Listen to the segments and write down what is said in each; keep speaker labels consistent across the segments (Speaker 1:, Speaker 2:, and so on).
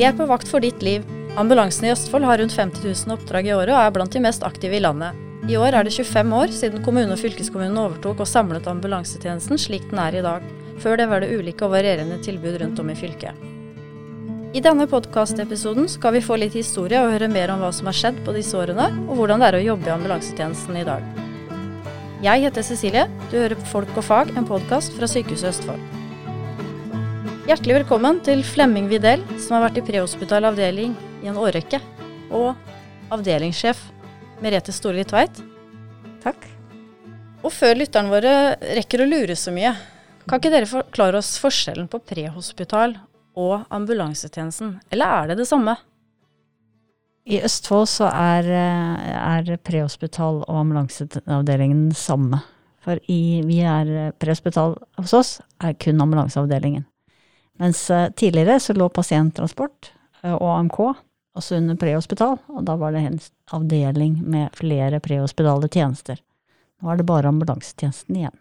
Speaker 1: Vi er på vakt for ditt liv. Ambulansen i Østfold har rundt 50 000 oppdrag i året og er blant de mest aktive i landet. I år er det 25 år siden kommune og fylkeskommunen overtok og samlet ambulansetjenesten slik den er i dag. Før det var det ulike og varierende tilbud rundt om i fylket. I denne podkastepisoden skal vi få litt historie og høre mer om hva som har skjedd på disse årene, og hvordan det er å jobbe i ambulansetjenesten i dag. Jeg heter Cecilie. Du hører på Folk og fag, en podkast fra Sykehuset Østfold. Hjertelig velkommen til Flemming Videl, som har vært i prehospital avdeling i en årrekke, og avdelingssjef Merete Storli Tveit.
Speaker 2: Takk.
Speaker 1: Og før lytterne våre rekker å lure så mye, kan ikke dere forklare oss forskjellen på prehospital og ambulansetjenesten, eller er det det samme?
Speaker 2: I Østfold så er, er prehospital og ambulanseavdelingen samme. For i, vi er eh, prehospital hos oss er kun ambulanseavdelingen. Mens eh, tidligere så lå pasienttransport og AMK også under prehospital, og da var det en avdeling med flere prehospitale tjenester. Nå er det bare ambulansetjenesten igjen.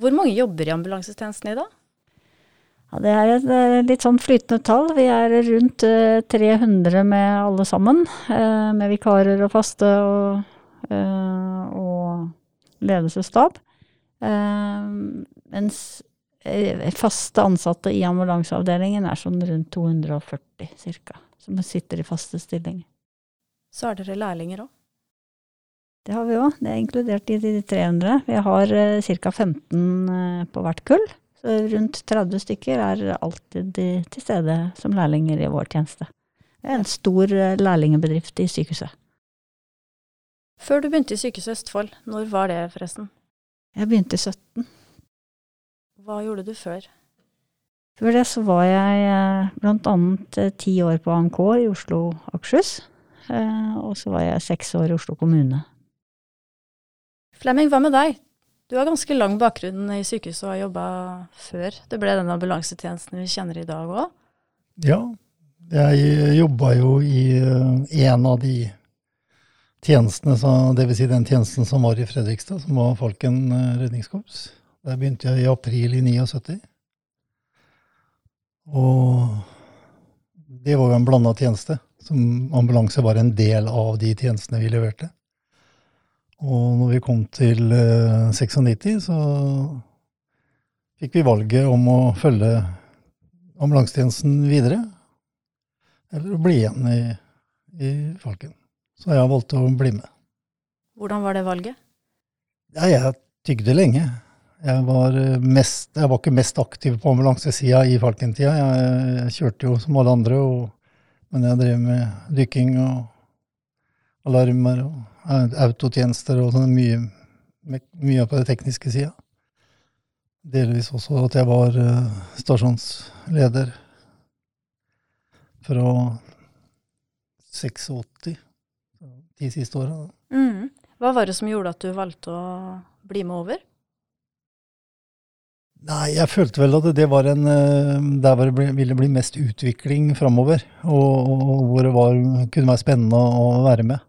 Speaker 1: Hvor mange jobber i ambulansetjenesten i dag?
Speaker 2: Ja, det er et litt sånn flytende tall. Vi er rundt 300 med alle sammen. Med vikarer og faste og, og ledelsesstab. Mens faste ansatte i ambulanseavdelingen er sånn rundt 240 ca. Som sitter i faste stillinger.
Speaker 1: Så har dere lærlinger òg?
Speaker 2: Det har vi òg. Det er inkludert i de 300. Vi har ca. 15 på hvert kull. Så rundt 30 stykker er alltid til stede som lærlinger i vår tjeneste. Det er en stor lærlingbedrift i sykehuset.
Speaker 1: Før du begynte i Sykehuset Østfold, når var det forresten?
Speaker 2: Jeg begynte i 17.
Speaker 1: Hva gjorde du før?
Speaker 2: Før det så var jeg blant annet ti år på AMK i Oslo og Akershus. Og så var jeg seks år i Oslo kommune.
Speaker 1: Flemming, hva med deg? Du har ganske lang bakgrunn i sykehuset og har jobba før det ble den ambulansetjenesten vi kjenner i dag òg?
Speaker 3: Ja, jeg jobba jo i en av de tjenestene, dvs. Si den tjenesten som var i Fredrikstad, som var Falken redningskorps. Der begynte jeg i april i 79. Og det var jo en blanda tjeneste. Som ambulanse var en del av de tjenestene vi leverte. Og når vi kom til 96, så fikk vi valget om å følge ambulansetjenesten videre, eller å bli igjen i, i Falken. Så jeg valgte å bli med.
Speaker 1: Hvordan var det valget?
Speaker 3: Ja, jeg tygde lenge. Jeg var, mest, jeg var ikke mest aktiv på ambulansesida i Falken-tida. Jeg, jeg, kjørte jo som alle andre, og, men jeg drev med dykking og alarmer og autotjenester og sånn mye, mye på det tekniske sida. Delvis også at jeg var stasjonsleder fra 86, de siste åra.
Speaker 1: Mm. Hva var det som gjorde at du valgte å bli med over?
Speaker 3: Nei, jeg følte vel at det var en Der hvor det ville bli mest utvikling framover. Og, og, hvor det var, kunne være spennende å være med.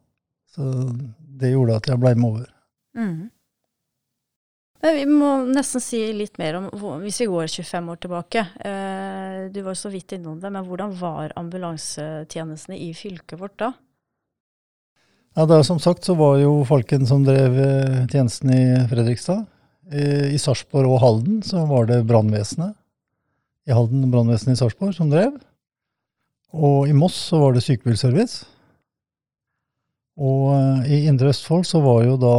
Speaker 3: Så det gjorde at jeg blei med over.
Speaker 1: Mm. Men vi må nesten si litt mer om, hvis vi går 25 år tilbake. Eh, du var så vidt innom det, men hvordan var ambulansetjenestene i fylket vårt da?
Speaker 3: Ja, da, Som sagt så var jo Falken som drev tjenesten i Fredrikstad. I Sarpsborg og Halden så var det brannvesenet. I Halden brannvesenet i Sarpsborg som drev. Og i Moss så var det sykebilservice. Og i Indre Østfold så var jo da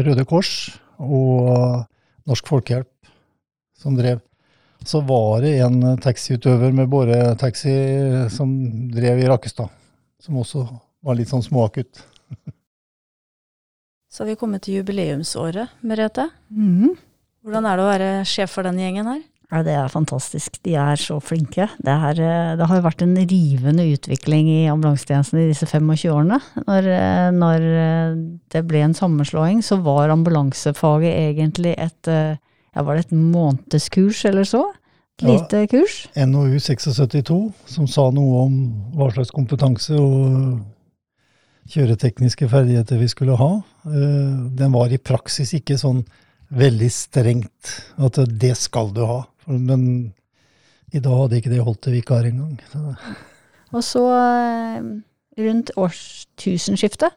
Speaker 3: Røde Kors og Norsk Folkehjelp som drev. Så var det en taxiutøver med båretaxi som drev i Rakkestad, som også var litt sånn småakutt.
Speaker 1: Så vi kommet til jubileumsåret, Merete.
Speaker 2: Mm.
Speaker 1: Hvordan er det å være sjef for den gjengen her?
Speaker 2: Ja, det er fantastisk. De er så flinke. Det, er, det har jo vært en rivende utvikling i ambulansetjenesten i disse 25 årene. Når, når, det ble en sammenslåing, så var ambulansefaget egentlig et ja, var det et månedskurs eller så? Et lite ja, kurs?
Speaker 3: NOU 76 som sa noe om hva slags kompetanse og kjøretekniske ferdigheter vi skulle ha. Den var i praksis ikke sånn veldig strengt at det skal du ha. Men I dag hadde ikke det holdt til vikar engang.
Speaker 2: Og så, eh, rundt årstusenskiftet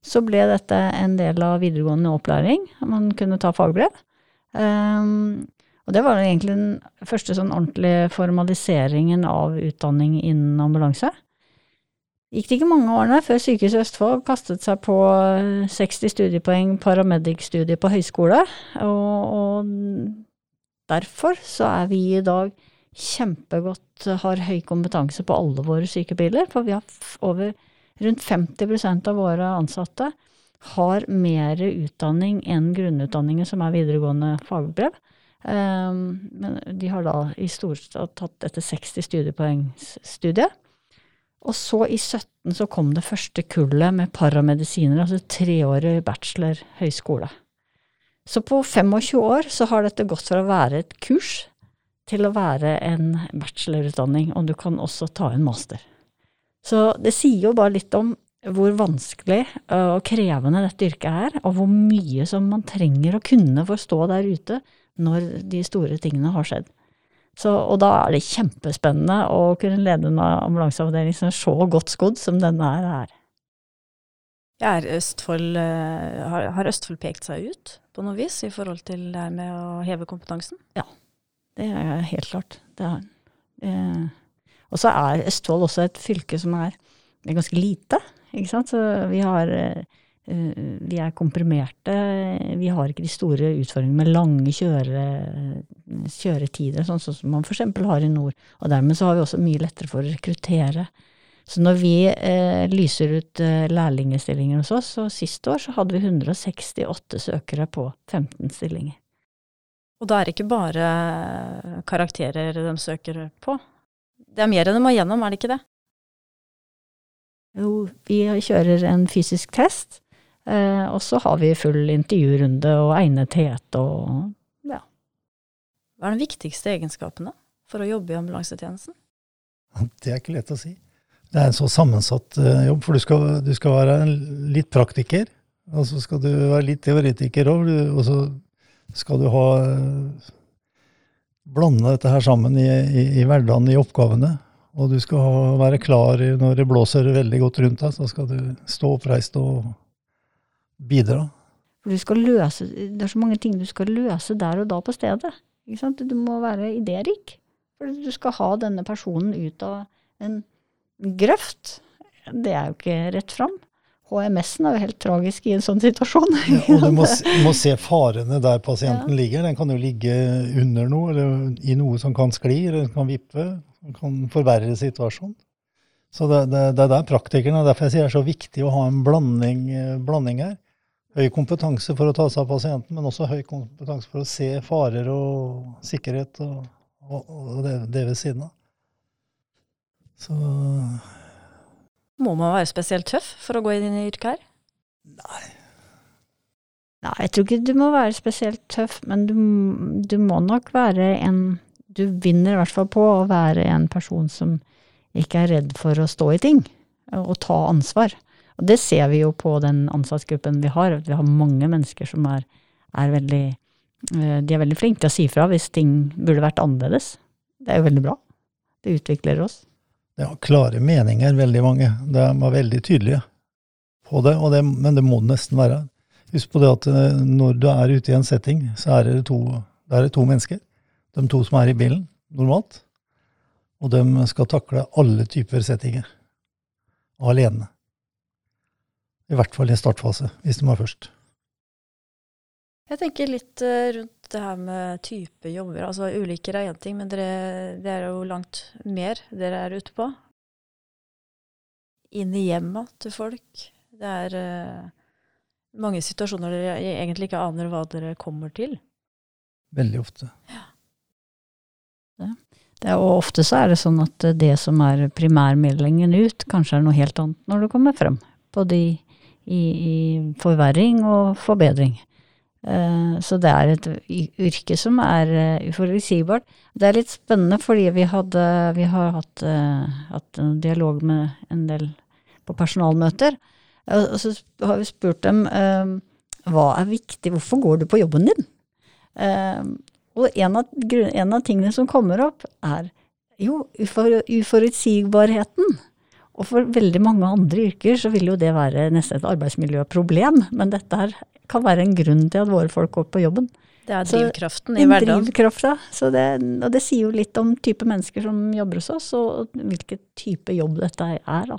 Speaker 2: så ble dette en del av videregående opplæring. Man kunne ta fagbrev. Um, og det var egentlig den første sånn ordentlige formaliseringen av utdanning innen ambulanse. Gikk det ikke mange årene før Sykehuset Østfold kastet seg på 60 studiepoeng paramedic-studie på høyskole, og, og derfor så er vi i dag kjempegodt, har høy kompetanse på alle våre sykebiler, for vi har over rundt 50% av våre ansatte har mer utdanning enn grunnutdanningen som er videregående fagbrev. Um, men de har da i storstad tatt etter 60 studiepoengsstudie. Og så i 17 så kom det første kullet med paramedisiner, altså treårig bachelor høyskole. Så på 25 år så har dette gått fra å være et kurs til å være en bachelorutdanning, og du kan også ta en master. Så det sier jo bare litt om hvor vanskelig og krevende dette yrket er, og hvor mye som man trenger å kunne forstå der ute når de store tingene har skjedd. Så, og da er det kjempespennende å kunne lede en ambulanseavdeling som er så godt skodd som denne her er.
Speaker 1: Er Østfold, har, har Østfold pekt seg ut på noe vis i forhold til det her med å heve kompetansen?
Speaker 2: Ja, det er helt klart. Det er, eh, og så er Østfold også et fylke som er, er ganske lite. Ikke sant? Så vi har eh, vi er komprimerte. Vi har ikke de store utfordringene med lange kjøre, kjøretider, sånn som man f.eks. har i nord. Og dermed så har vi også mye lettere for å rekruttere. Så når vi eh, lyser ut eh, lærlingestillinger hos oss, så sist år så hadde vi 168 søkere på 15 stillinger.
Speaker 1: Og da er det ikke bare karakterer de søker på. Det er mer enn de må gjennom, er det ikke det?
Speaker 2: Jo, vi kjører en fysisk test, eh, og så har vi full intervjurunde og egnethet og ja.
Speaker 1: Hva er de viktigste egenskapene for å jobbe i ambulansetjenesten?
Speaker 3: Det er ikke lett å si. Det er en så sammensatt uh, jobb, for du skal, du skal være litt praktiker, og så skal du være litt teoretiker òg, og så skal du ha blande dette her sammen i, i, i hverdagen, i oppgavene. Og du skal ha, være klar når det blåser veldig godt rundt deg, så skal du stå oppreist og bidra.
Speaker 2: For du skal løse, Det er så mange ting du skal løse der og da på stedet. Du må være idérik. For du skal ha denne personen ut av en grøft. Det er jo ikke rett fram. HMS-en er jo helt tragisk i en sånn situasjon.
Speaker 3: Ja, og du må, må, se farene der pasienten ja. ligger. Den kan jo ligge under noe, eller i noe som kan skli, eller kan vippe. Kan forverre situasjonen. Så det, det, det er der praktikerne, derfor jeg sier det er så viktig å ha en blanding, blanding, her. Høy kompetanse for å ta seg av pasienten, men også høy kompetanse for å se farer og sikkerhet og, og, og det, det ved siden av. Så
Speaker 1: må man være spesielt tøff for å gå inn i yrket her?
Speaker 3: Nei.
Speaker 2: Nei, jeg tror ikke du må være spesielt tøff, men du, du, må nok være en Du vinner i hvert fall på å være en person som ikke er redd for å stå i ting, og ta ansvar. Og det ser vi jo på den ansattgruppen vi har, vi har mange mennesker som er, er veldig eh, De er veldig flinke til å si fra hvis ting burde vært annerledes. Det er jo veldig bra. Det utvikler oss
Speaker 3: ja, klare meninger, veldig mange. De var veldig tydelige på det, det, men det må det nesten være. Husk på det at eh, når du er ute i en setting, så er det to, er det to mennesker. De to som er i bilen, normalt. Og de skal takle alle typer settinger. Alene. I hvert fall i startfase, hvis de var først.
Speaker 1: Jeg tenker litt eh, rundt det her med type jobber. Altså Ulykker er én ting, men dere, det er jo langt mer dere er ute på. Inn i hjemmet til folk. Det er uh, mange situasjoner dere egentlig ikke aner hva dere kommer til.
Speaker 3: Veldig ofte.
Speaker 2: Ja. Det. Det er, og ofte så er det sånn at det som er primærmeldingen ut, kanskje er noe helt annet når du kommer frem. på i, i, i forverring og forbedring. Eh, så det er et yrke som er eh, uforutsigbart. Det er litt spennende fordi vi, hadde, vi har hatt, eh, hatt, en dialog med en del på personalmøter. Og så har vi spurt dem hva er viktig, hvorfor går du på jobben din? Og en av, en av tingene som kommer opp, er Jo, ufor, uforutsigbarheten. Og for veldig mange andre yrker så vil jo det være nesten et arbeidsmiljøproblem. Men dette her kan være en grunn til at våre folk går på jobben.
Speaker 1: Det er
Speaker 2: Så
Speaker 1: drivkraften i hverdagen.
Speaker 2: Drivkrafta. Så det, og det sier jo litt om type mennesker som jobber hos oss, og hvilken type jobb dette er. Da.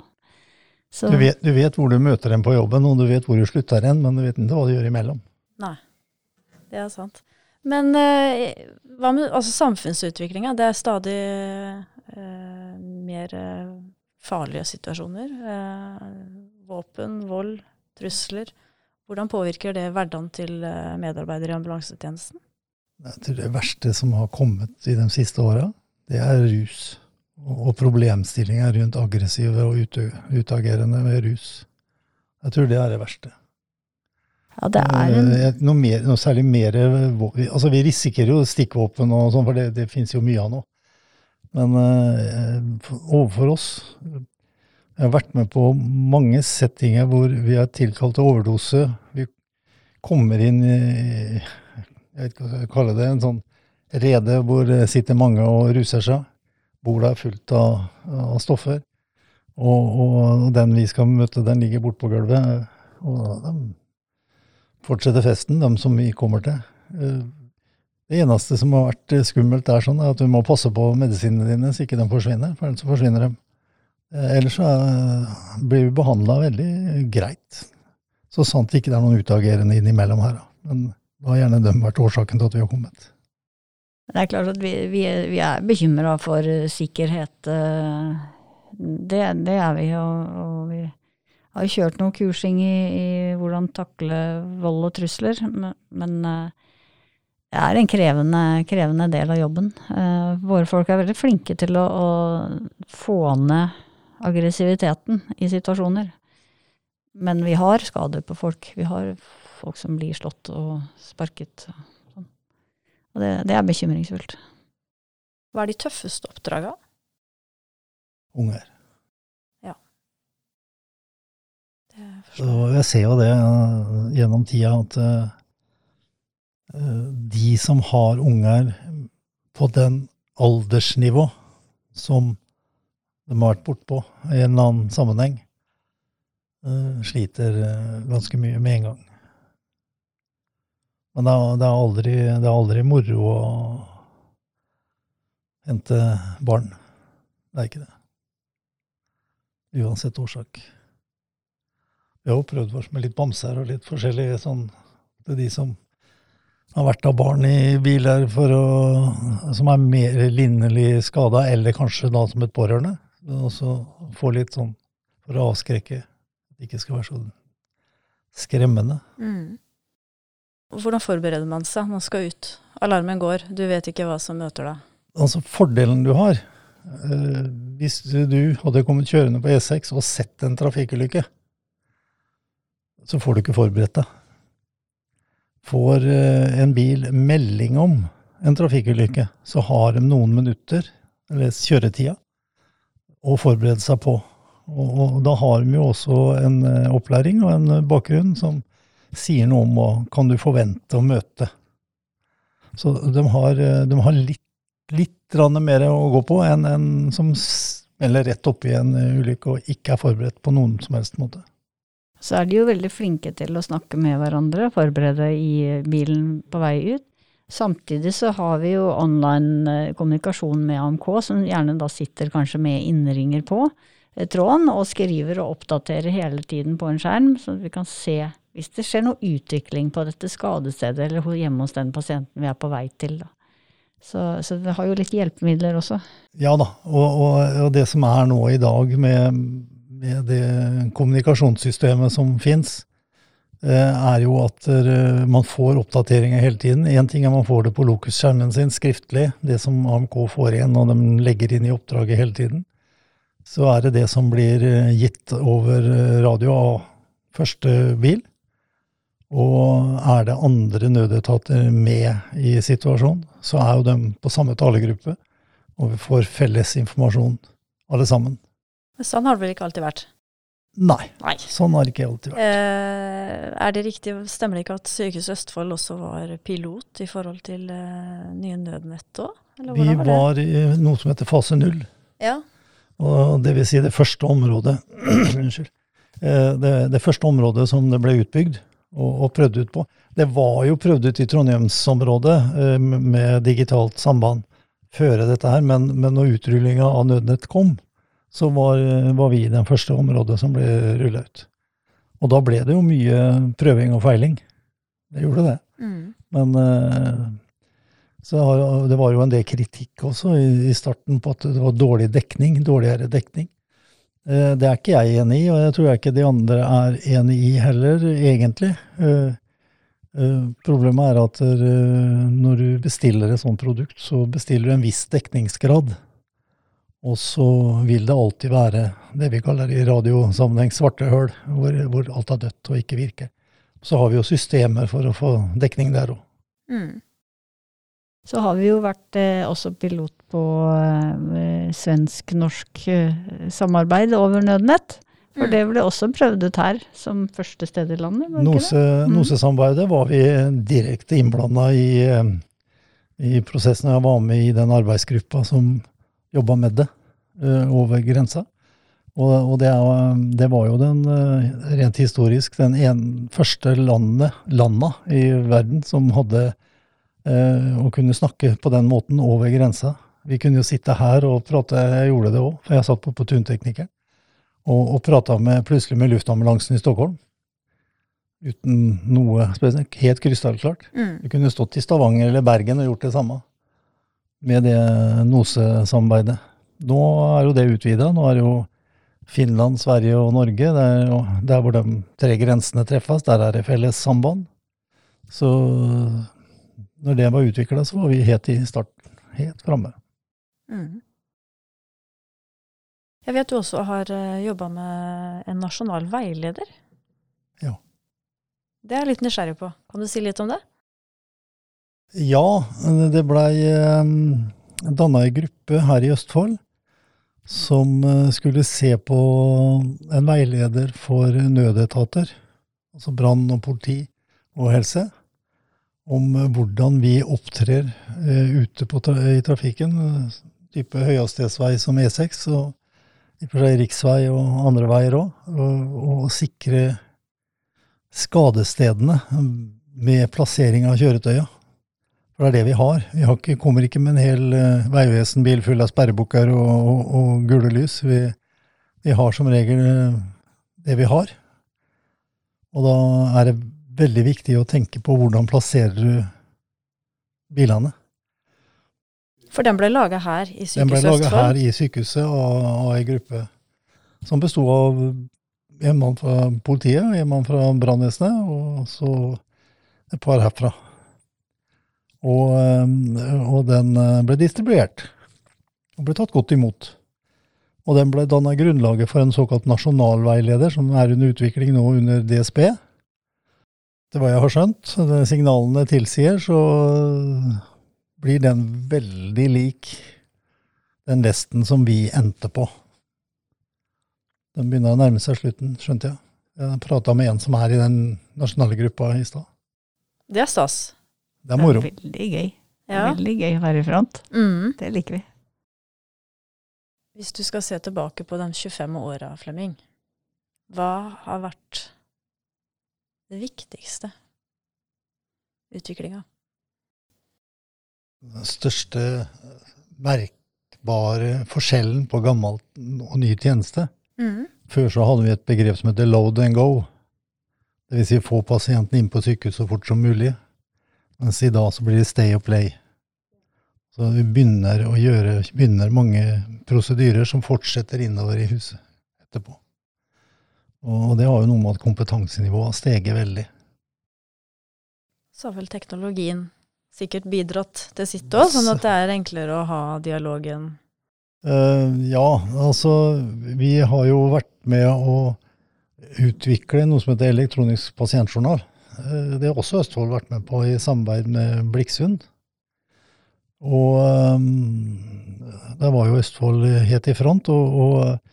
Speaker 2: Så,
Speaker 3: Du vet, du vet hvor du møter dem på jobben, og du vet hvor du slutter hen, men du vet ikke hva du gjør imellom.
Speaker 1: Nei, det er sant. Men eh, hva med altså, samfunnsutviklinga? Det er stadig eh, mer eh, farlige situasjoner. Eh, våpen, vold, trusler. Hvordan påvirker det hverdagen til eh, medarbeidere i ambulansetjenesten?
Speaker 3: Jeg tror det verste som har kommet i de siste åra, det er rus. Og problemstillinga rundt aggressive og utagerende med rus. Jeg tror det er det verste.
Speaker 2: ja, det er en,
Speaker 3: Eh, noe, mer, noe særlig mer vi- Altså, vi risikerer jo stikkvåpen og sånn, for det, det finnes jo mye av nå. Men uh, overfor oss Jeg har vært med på mange settinger hvor vi har tilkalt til overdose. Vi kommer inn i Jeg vet ikke hva jeg skal det. En sånn rede hvor det sitter mange og ruser seg. Bordet er fullt av, av stoffer. Og, og, den vi skal møte, den ligger borte på gulvet. Og de fortsetter festen, de som vi kommer til. Det eneste som har vært eh, skummelt, er sånn at du må passe på medisinene dine så ikke de forsvinner, for ellers så forsvinner de. Eh, Ellers så eh, blir vi behandla veldig greit. Så sant det ikke er noen utagerende innimellom her. Men da har gjerne de vært årsaken til at vi har kommet.
Speaker 2: det er klart at vi, vi, er- vi er bekymra for sikkerhet. Det, det er vi. Og, og vi har kjørt noe kursing i, i hvordan takle vold og trusler. Men, men det er en krevende, krevende del av jobben. Uh, Våre folk er veldig flinke til å, å få ned aggressiviteten i situasjoner. Men vi har skader på folk. Vi har folk som blir slått og sparket. og sånn. Det, det er bekymringsfullt.
Speaker 1: Hva er de tøffeste oppdraga?
Speaker 3: Unger.
Speaker 1: Det
Speaker 3: Så
Speaker 1: jeg.
Speaker 3: jeg ser jo det eh, gjennom tida at eh, de som har unger på den aldersnivå som de har vært bortpå i en eller annen sammenheng, eh, sliter eh, ganske mye med en gang. Men det er, aldri, det er aldri moro å hente barn. Det er ikke det. Uansett årsak. Vi har jo prøvd oss med litt bamser og litt forskjellig sånn til de som har vært av barn i biler for å, som er mer linnelig skada, eller kanskje da som et pårørende. Og så få litt sånn for å avskrekke. At det ikke skal være så skremmende.
Speaker 1: Mm. Hvordan forbereder man seg? Man skal ut. Alarmen går. Du vet ikke hva som møter deg.
Speaker 3: Altså fordelen du har, eh, hvis du hadde kommet kjørende på E6 og sett en trafikkulykke, så får du ikke forberedt deg. Får eh, en bil melding om en trafikkulykke, så har de noen minutter, eller kjøretida, å forberede seg på. Og, og da har de jo også en eh, opplæring og en bakgrunn som sier noe om hva kan du forvente å møte. Så de har, eh, de har litt, litt mer å gå på enn en som smeller rett oppi en eh, ulykke og ikke er forberedt på noen som helst måte.
Speaker 2: Så er de jo veldig flinke til å snakke med hverandre, forberede i bilen på vei ut. Samtidig så har vi jo online eh, kommunikasjon med AMK, som gjerne da sitter kanskje med innringer på eh, tråden, og skriver og oppdaterer hele tiden på en skjerm, så vi kan se hvis det skjer noe utvikling på dette skadestedet eller hjemme hos den pasienten vi er på vei til. Da. Så, så vi har jo litt hjelpemidler også.
Speaker 3: Ja da, og, og, og det som er nå i dag med, med det kommunikasjonssystemet som fins, er jo at eh, man får oppdateringer hele tiden. Én ting er man får det på Lokus-skjermen sin skriftlig, det som AMK får igjen og de legger inn i oppdraget hele tiden. Så er det det som blir eh, gitt over eh, radio av første bil. Og er det andre nødetater med i situasjonen, så er jo de på samme talegruppe. Og vi får felles informasjon, alle sammen.
Speaker 1: Sånn har det vel ikke alltid vært?
Speaker 3: Nei,
Speaker 2: Nei.
Speaker 3: sånn har det ikke alltid vært.
Speaker 1: Eh, er det riktig, stemmer det ikke at Sykehuset Østfold også var pilot i forhold til eh, nye nødnett òg?
Speaker 3: Vi var i noe som heter fase null.
Speaker 1: Ja.
Speaker 3: Og det vil si det første området Unnskyld. Eh, det, det første området som det ble utbygd og, og prøvd ut på. Det var jo prøvd ut i Trondheimsområdet eh, med digitalt samband før dette her, men, men når utrullinga av Nødnett kom, så var, var vi i det første området som ble rulla ut. Og da ble det jo mye prøving og feiling. Det gjorde det.
Speaker 1: Mm.
Speaker 3: Men eh, så har, det var jo en del kritikk også i, starten på at det var dårlig dekning, dårligere dekning. Eh, Det er ikke jeg enig i, og jeg tror ikke de andre er enig i heller, egentlig. Eh, Problemet er at når du bestiller et sånt produkt, så bestiller du en viss dekningsgrad. Og så vil det alltid være det vi kaller i radiosammenheng svarte høl, hvor, hvor alt er dødt og ikke virker. Så har vi jo systemer for å få dekning der òg.
Speaker 1: Mm.
Speaker 2: Så har vi jo vært eh, også pilot på eh, svensk-norsk eh, samarbeid over nødnett. For
Speaker 1: Mm.
Speaker 2: det ble også prøvd ut her, som første sted i landet. NOSE-samarbeidet ikke?
Speaker 3: Nose-
Speaker 2: Mm.
Speaker 3: Var vi direkte innblanda i, eh, i prosessen. Jeg var med i den arbeidsgruppa som jobba med det eh, over grensa. Og, og det, er, det var jo den, eh, rent historisk, den en, første landet, landa i verden som hadde eh, å kunne snakke på den måten over grensa. Vi kunne jo sitte her og prate, jeg gjorde det òg, for jeg satt på, på Tunteknikeren, og, og prata med, plutselig med luftambulansen i Stockholm. Uten noe spesielt. Helt krystallklart.
Speaker 1: Mm.
Speaker 3: Vi kunne stått i Stavanger eller Bergen og gjort det samme med det NOSE-samarbeidet. Nå er jo det utvida. Nå er det jo Finland, Sverige og Norge. Jo der hvor de tre grensene treffes, der er det felles samband. Så når det var utvikla, så var vi helt i starten. Helt framme.
Speaker 1: Mm. Jeg vet du også har jobba med en nasjonal veileder.
Speaker 3: Ja.
Speaker 1: Det er jeg litt nysgjerrig på. Kan du si litt om det?
Speaker 3: Ja, det blei eh, danna ei gruppe her i Østfold som eh, skulle se på en veileder for nødetater, altså brann og politi og helse, om hvordan vi opptrer eh, ute tra i trafikken, type høyhastighetsvei som E6, og i og for seg riksvei og andre veier òg, og, og sikre skadestedene med plassering av kjøretøya. For det er det vi har. Vi har ikke, kommer ikke med en hel uh, veivesenbil full av sperrebukker og, og, og gule lys. Vi, vi har som regel eh, det vi har. Og da er det veldig viktig å tenke på hvordan plasserer du bilene.
Speaker 1: For den ble laga her i sykehuset?
Speaker 3: Den ble laga her i sykehuset av, av ei gruppe som besto av en mann fra politiet, en mann fra brannvesenet, og så et par herfra. Og, eh, og den eh, ble distribuert, og ble tatt godt imot. Og den ble danna grunnlaget for en såkalt nasjonalveileder, som er under utvikling nå under DSB. Det hva jeg har skjønt, det signalene tilsier, så blir den veldig lik den lesten som vi endte på. Den begynner å nærme seg slutten, skjønte jeg. Jeg prata med en som er i den nasjonale gruppa i stad.
Speaker 1: Det er stas.
Speaker 3: Det er moro.
Speaker 2: Veldig gøy.
Speaker 1: Ja.
Speaker 2: Veldig gøy å være i front.
Speaker 1: Mm.
Speaker 2: Det liker vi.
Speaker 1: Hvis du skal se tilbake på de 25 åra, Flemming, hva har vært det viktigste utviklinga?
Speaker 3: Den største merkbare forskjellen på gammel og ny tjeneste.
Speaker 1: Mm.
Speaker 3: Før så hadde vi et begrep som heter load and go. Det vil si få pasienten inn på sykehus så fort som mulig. Mens i dag så blir det stay og play. Så vi begynner å gjøre begynner mange prosedyrer som fortsetter innover i huset etterpå. Og det har jo noe med at kompetansenivået har steget veldig.
Speaker 1: Så har vel teknologien sikkert bidratt til sitt òg, sånn at det er enklere å ha dialogen.
Speaker 3: Uh, ja, altså vi har jo vært med å utvikle noe som heter elektronisk pasientjournal. Eh, det har også Østfold vært med på i samarbeid med Bliksund. Og um, der var jo Østfold helt i front. Og, og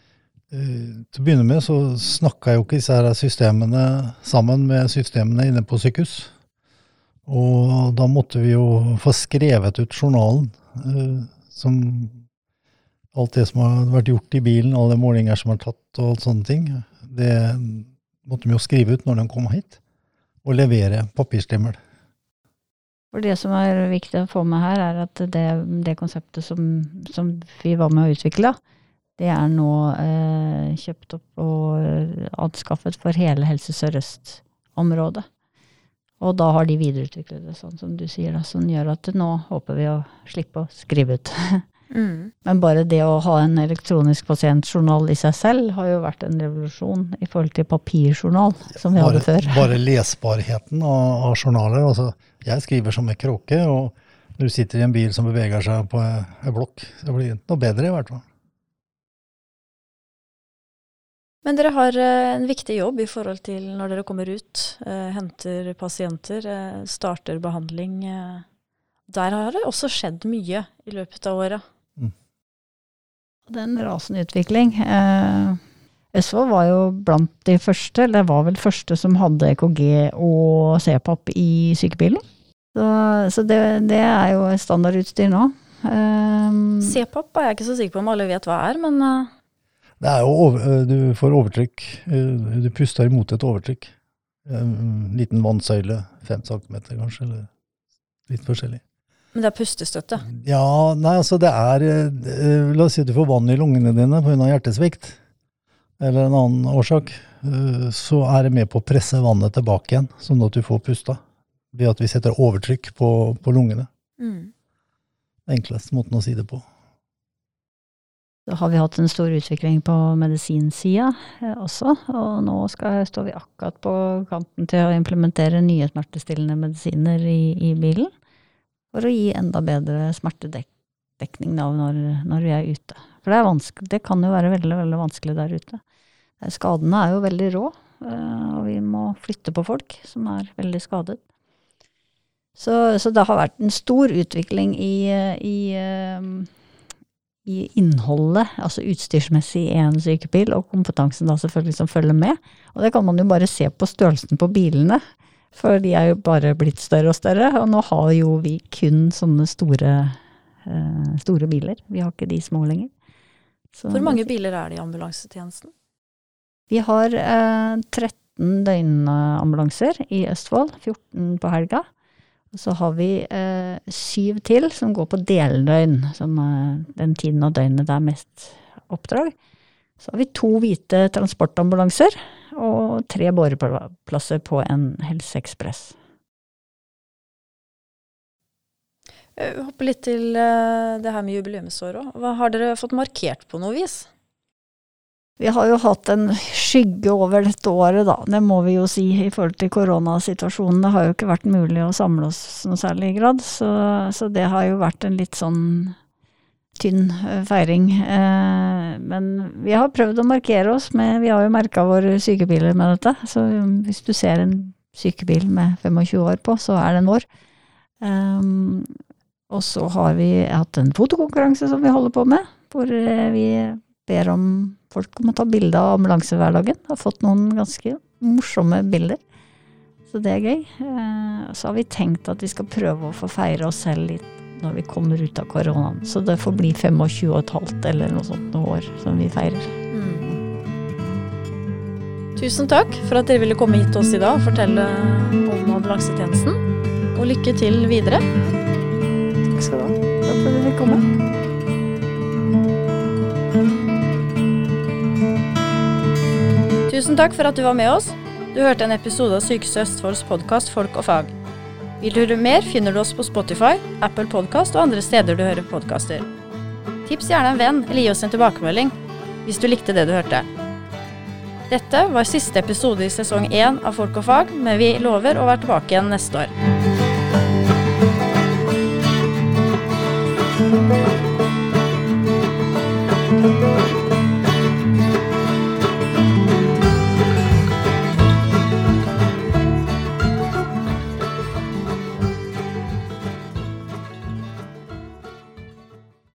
Speaker 3: Eh, til å begynne med så snakka jo ikke disse her systemene sammen med systemene inne på sykehus. Og da måtte vi jo få skrevet ut journalen. eh, som alt det som har vært gjort i bilen, alle målinger som er tatt og alt sånne ting. Det måtte vi jo skrive ut når de kom hit. Og levere papirstemmel.
Speaker 2: For det som er viktig å få med her, er at det, det konseptet som, som vi var med å utvikle, det er nå eh, kjøpt opp og eh, anskaffet for hele Helse Sør-Øst-området. Og da har de videreutviklet det sånn som du sier, da, som gjør at nå håper vi å slippe å skrive ut.
Speaker 1: Mm.
Speaker 2: Men bare det å ha en elektronisk pasientjournal i seg selv har jo vært en revolusjon i forhold til papirjournal, som vi
Speaker 3: Bare,
Speaker 2: hadde før.
Speaker 3: bare lesbarheten av, av journaler. Altså, jeg skriver som en kråke, og når du sitter i en bil som beveger seg på en blokk, så blir det noe bedre i hvert fall.
Speaker 1: Men dere har eh, en viktig jobb i forhold til når dere kommer ut, eh, henter pasienter, eh, starter behandling. Eh. Der har det også skjedd mye i løpet av året.
Speaker 2: Det er en rasende utvikling. Eh, Østfold var jo blant de første, eller var vel første som hadde EKG og CPAP i sykebilen. Så, så det, det er jo standardutstyr nå. Um,
Speaker 1: CPAP er jeg ikke så sikker på om alle vet hva er, men eh,
Speaker 3: Det er jo over, eh, du får overtrykk. eh, Du puster imot et overtrykk. En liten vannsøyle, fem centimeter kanskje, eller litt forskjellig.
Speaker 1: Men det er pustestøtte.
Speaker 3: Ja, nei, altså det er eh, La oss si at du får vann i lungene dine pga. hjertesvikt, eller en annen årsak. eh, Så er det med på å presse vannet tilbake igjen, sånn at du får pusta. Ved at vi setter overtrykk på, på lungene.
Speaker 1: Mm.
Speaker 3: Enkleste måten å si det på.
Speaker 2: Da har vi hatt en stor utvikling på medisinsida eh, også, og nå skal, står vi akkurat på kanten til å implementere nye smertestillende medisiner i, i bilen, for å gi enda bedre smertedekning da når, når vi er ute. For det, det kan jo være veldig, veldig vanskelig der ute. Eh, Skadene er jo veldig rå, eh, og vi må flytte på folk som er veldig skadet. Så, så det har vært en stor utvikling i, i eh, i innholdet, altså utstyrsmessig i en sykebil, og kompetansen da selvfølgelig som følger med. Og det kan man jo bare se på størrelsen på bilene, for de er jo bare blitt større og større. Og nå har jo vi kun sånne store, eh, store biler. Vi har ikke de små lenger. Så
Speaker 1: Hvor mange biler er det i ambulansetjenesten?
Speaker 2: Vi har eh, 13 døgnambulanser i Østfold, 14 på helga. Og så har vi eh, syv til som går på deldøgn, som er den tiden av døgnet det er mest oppdrag. Så har vi to hvite transportambulanser og tre båreplasser på en Helse Ekspress.
Speaker 1: hopper Hoppe litt til eh, det her med jubileumsår òg. Har dere fått markert på noe vis?
Speaker 2: Vi har jo hatt en skygge over dette året, da. Det må vi jo si i forhold til koronasituasjonen. Det har jo ikke vært mulig å samle oss noe særlig grad, så, så det har jo vært en litt sånn tynn eh, feiring. Eh, men vi har prøvd å markere oss med Vi har jo merka våre sykebiler med dette. Så hvis du ser en sykebil med 25 år på, så er den vår. Um, og så har vi hatt en fotokonkurranse som vi holder på med, hvor eh, vi ber om folk om å ta bilde av ambulansehverdagen. Har fått noen ganske morsomme bilder. Så det er gøy. Eh, Så har vi tenkt at vi skal prøve å få feire oss selv litt når vi kommer ut av koronaen. Så det får bli 25 og et halvt eller noe sånt noe år som vi feirer.
Speaker 1: Tusen takk for at dere ville komme hit til oss i dag og fortelle om ambulansetjenesten. Og lykke til videre.
Speaker 2: Takk skal du ha. Takk for at du fikk komme.
Speaker 1: Tusen takk for at du var med oss. Du hørte en episode av Sykehuset Østfolds podkast Folk og fag. Vil du høre mer, finner du oss på Spotify, Apple Podkast og andre steder du hører podkaster. Tips gjerne en venn, eller gi oss en tilbakemelding hvis du likte det du hørte. Dette var siste episode i sesong én av Folk og fag, men vi lover å være tilbake igjen neste år.